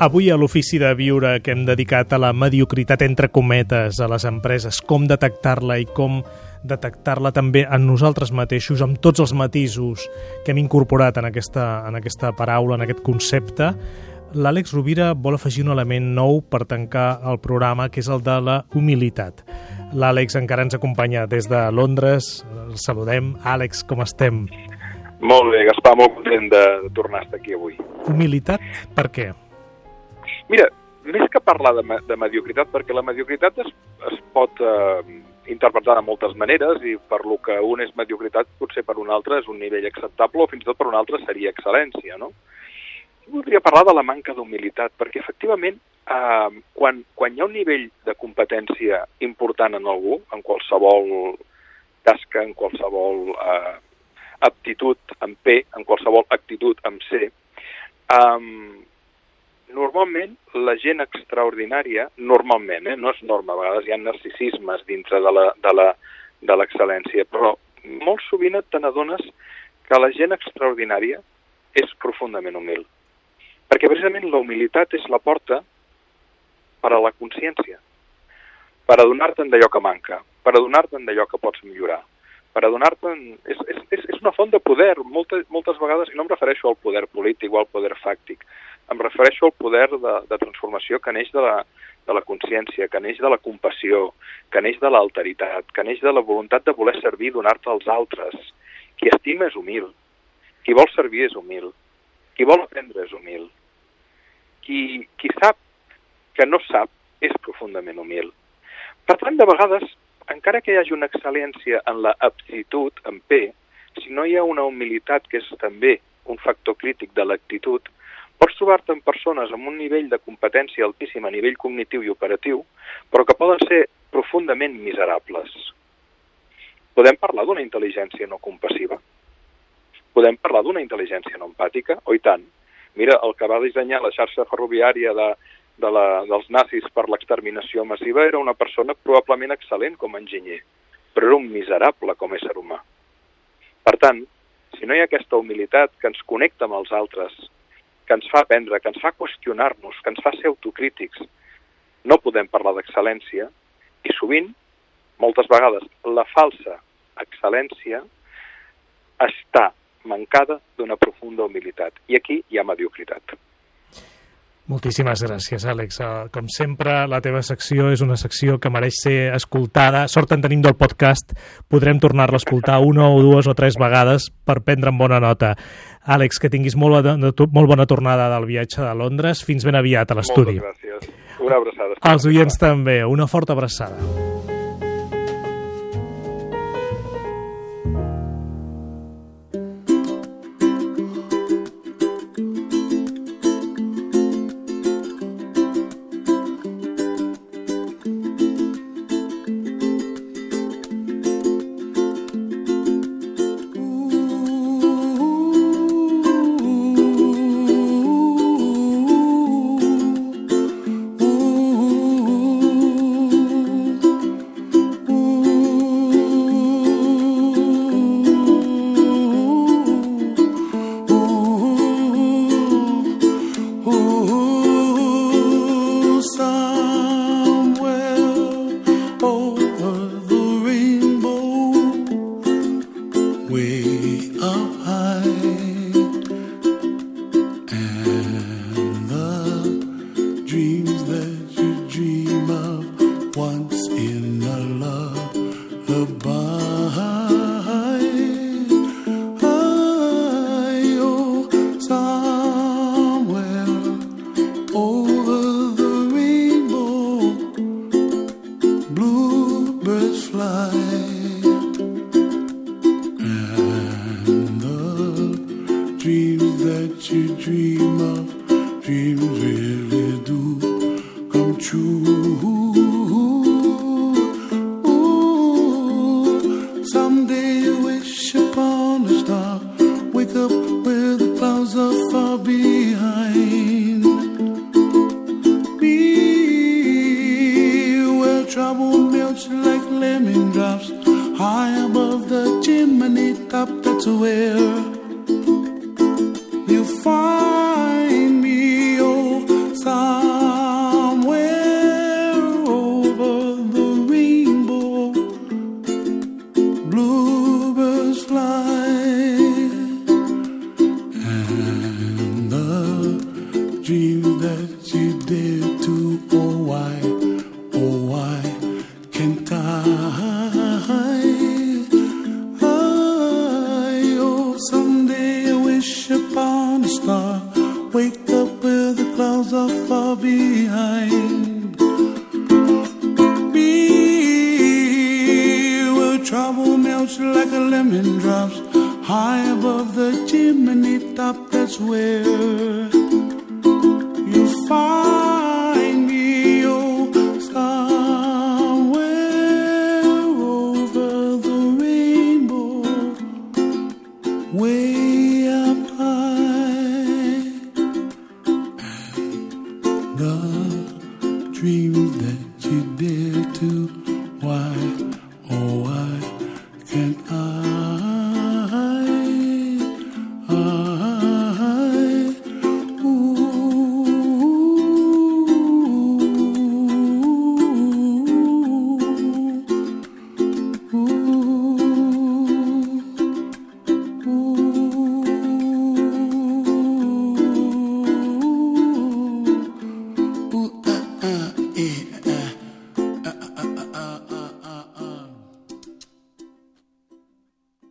Avui a l'Ofici de Viure que hem dedicat a la mediocritat entre cometes a les empreses, com detectar-la i com detectar-la també en nosaltres mateixos, amb tots els matisos que hem incorporat en aquesta, en aquesta paraula, en aquest concepte, l'Àlex Rovira vol afegir un element nou per tancar el programa, que és el de la humilitat. L'Àlex encara ens acompanya des de Londres. El saludem. Àlex, com estem? Molt bé, Gaspar, molt content de, de tornar a estar aquí avui. Humilitat, per què? Mira, més que parlar de, de mediocritat, perquè la mediocritat es, es pot eh, interpretar de moltes maneres i per lo que un és mediocritat potser per un altre és un nivell acceptable o fins i tot per un altre seria excel·lència, no? Voldria parlar de la manca d'humilitat, perquè efectivament eh, quan, quan hi ha un nivell de competència important en algú, en qualsevol tasca, en qualsevol eh, aptitud amb P, en qualsevol actitud amb C, eh, normalment la gent extraordinària, normalment, eh, no és norma, a vegades hi ha narcisismes dintre de l'excel·lència, però molt sovint te n'adones que la gent extraordinària és profundament humil. Perquè precisament la humilitat és la porta per a la consciència, per adonar-te'n d'allò que manca, per adonar-te'n d'allò que pots millorar, per adonar-te'n... És, és, és una font de poder, moltes, moltes vegades, i no em refereixo al poder polític o al poder fàctic, em refereixo al poder de, de transformació que neix de la, de la consciència, que neix de la compassió, que neix de l'alteritat, que neix de la voluntat de voler servir i donar-te als altres. Qui estima és humil, qui vol servir és humil, qui vol aprendre és humil, qui, qui sap que no sap és profundament humil. Per tant, de vegades, encara que hi hagi una excel·lència en la aptitud, en P, si no hi ha una humilitat que és també un factor crític de l'actitud, Pots trobar-te amb persones amb un nivell de competència altíssim a nivell cognitiu i operatiu, però que poden ser profundament miserables. Podem parlar d'una intel·ligència no compassiva? Podem parlar d'una intel·ligència no empàtica? O i tant. Mira, el que va dissenyar la xarxa ferroviària de, de la, dels nazis per l'exterminació massiva era una persona probablement excel·lent com a enginyer, però era un miserable com a ésser humà. Per tant, si no hi ha aquesta humilitat que ens connecta amb els altres, que ens fa aprendre, que ens fa qüestionar-nos, que ens fa ser autocrítics. No podem parlar d'excel·lència i sovint, moltes vegades, la falsa excel·lència està mancada d'una profunda humilitat. I aquí hi ha mediocritat. Moltíssimes gràcies, Àlex. Eh, com sempre, la teva secció és una secció que mereix ser escoltada. Sort en tenim del podcast. Podrem tornar-la a escoltar una o dues o tres vegades per prendre en bona nota. Àlex, que tinguis molt, molt bona tornada del viatge de Londres. Fins ben aviat a l'estudi. Moltes gràcies. Una abraçada. Els oients també. Una forta abraçada. you fall. so far behind. Me, where trouble melts like a lemon drops high above the chimney top. That's where. dream that you dare to. Why, oh why?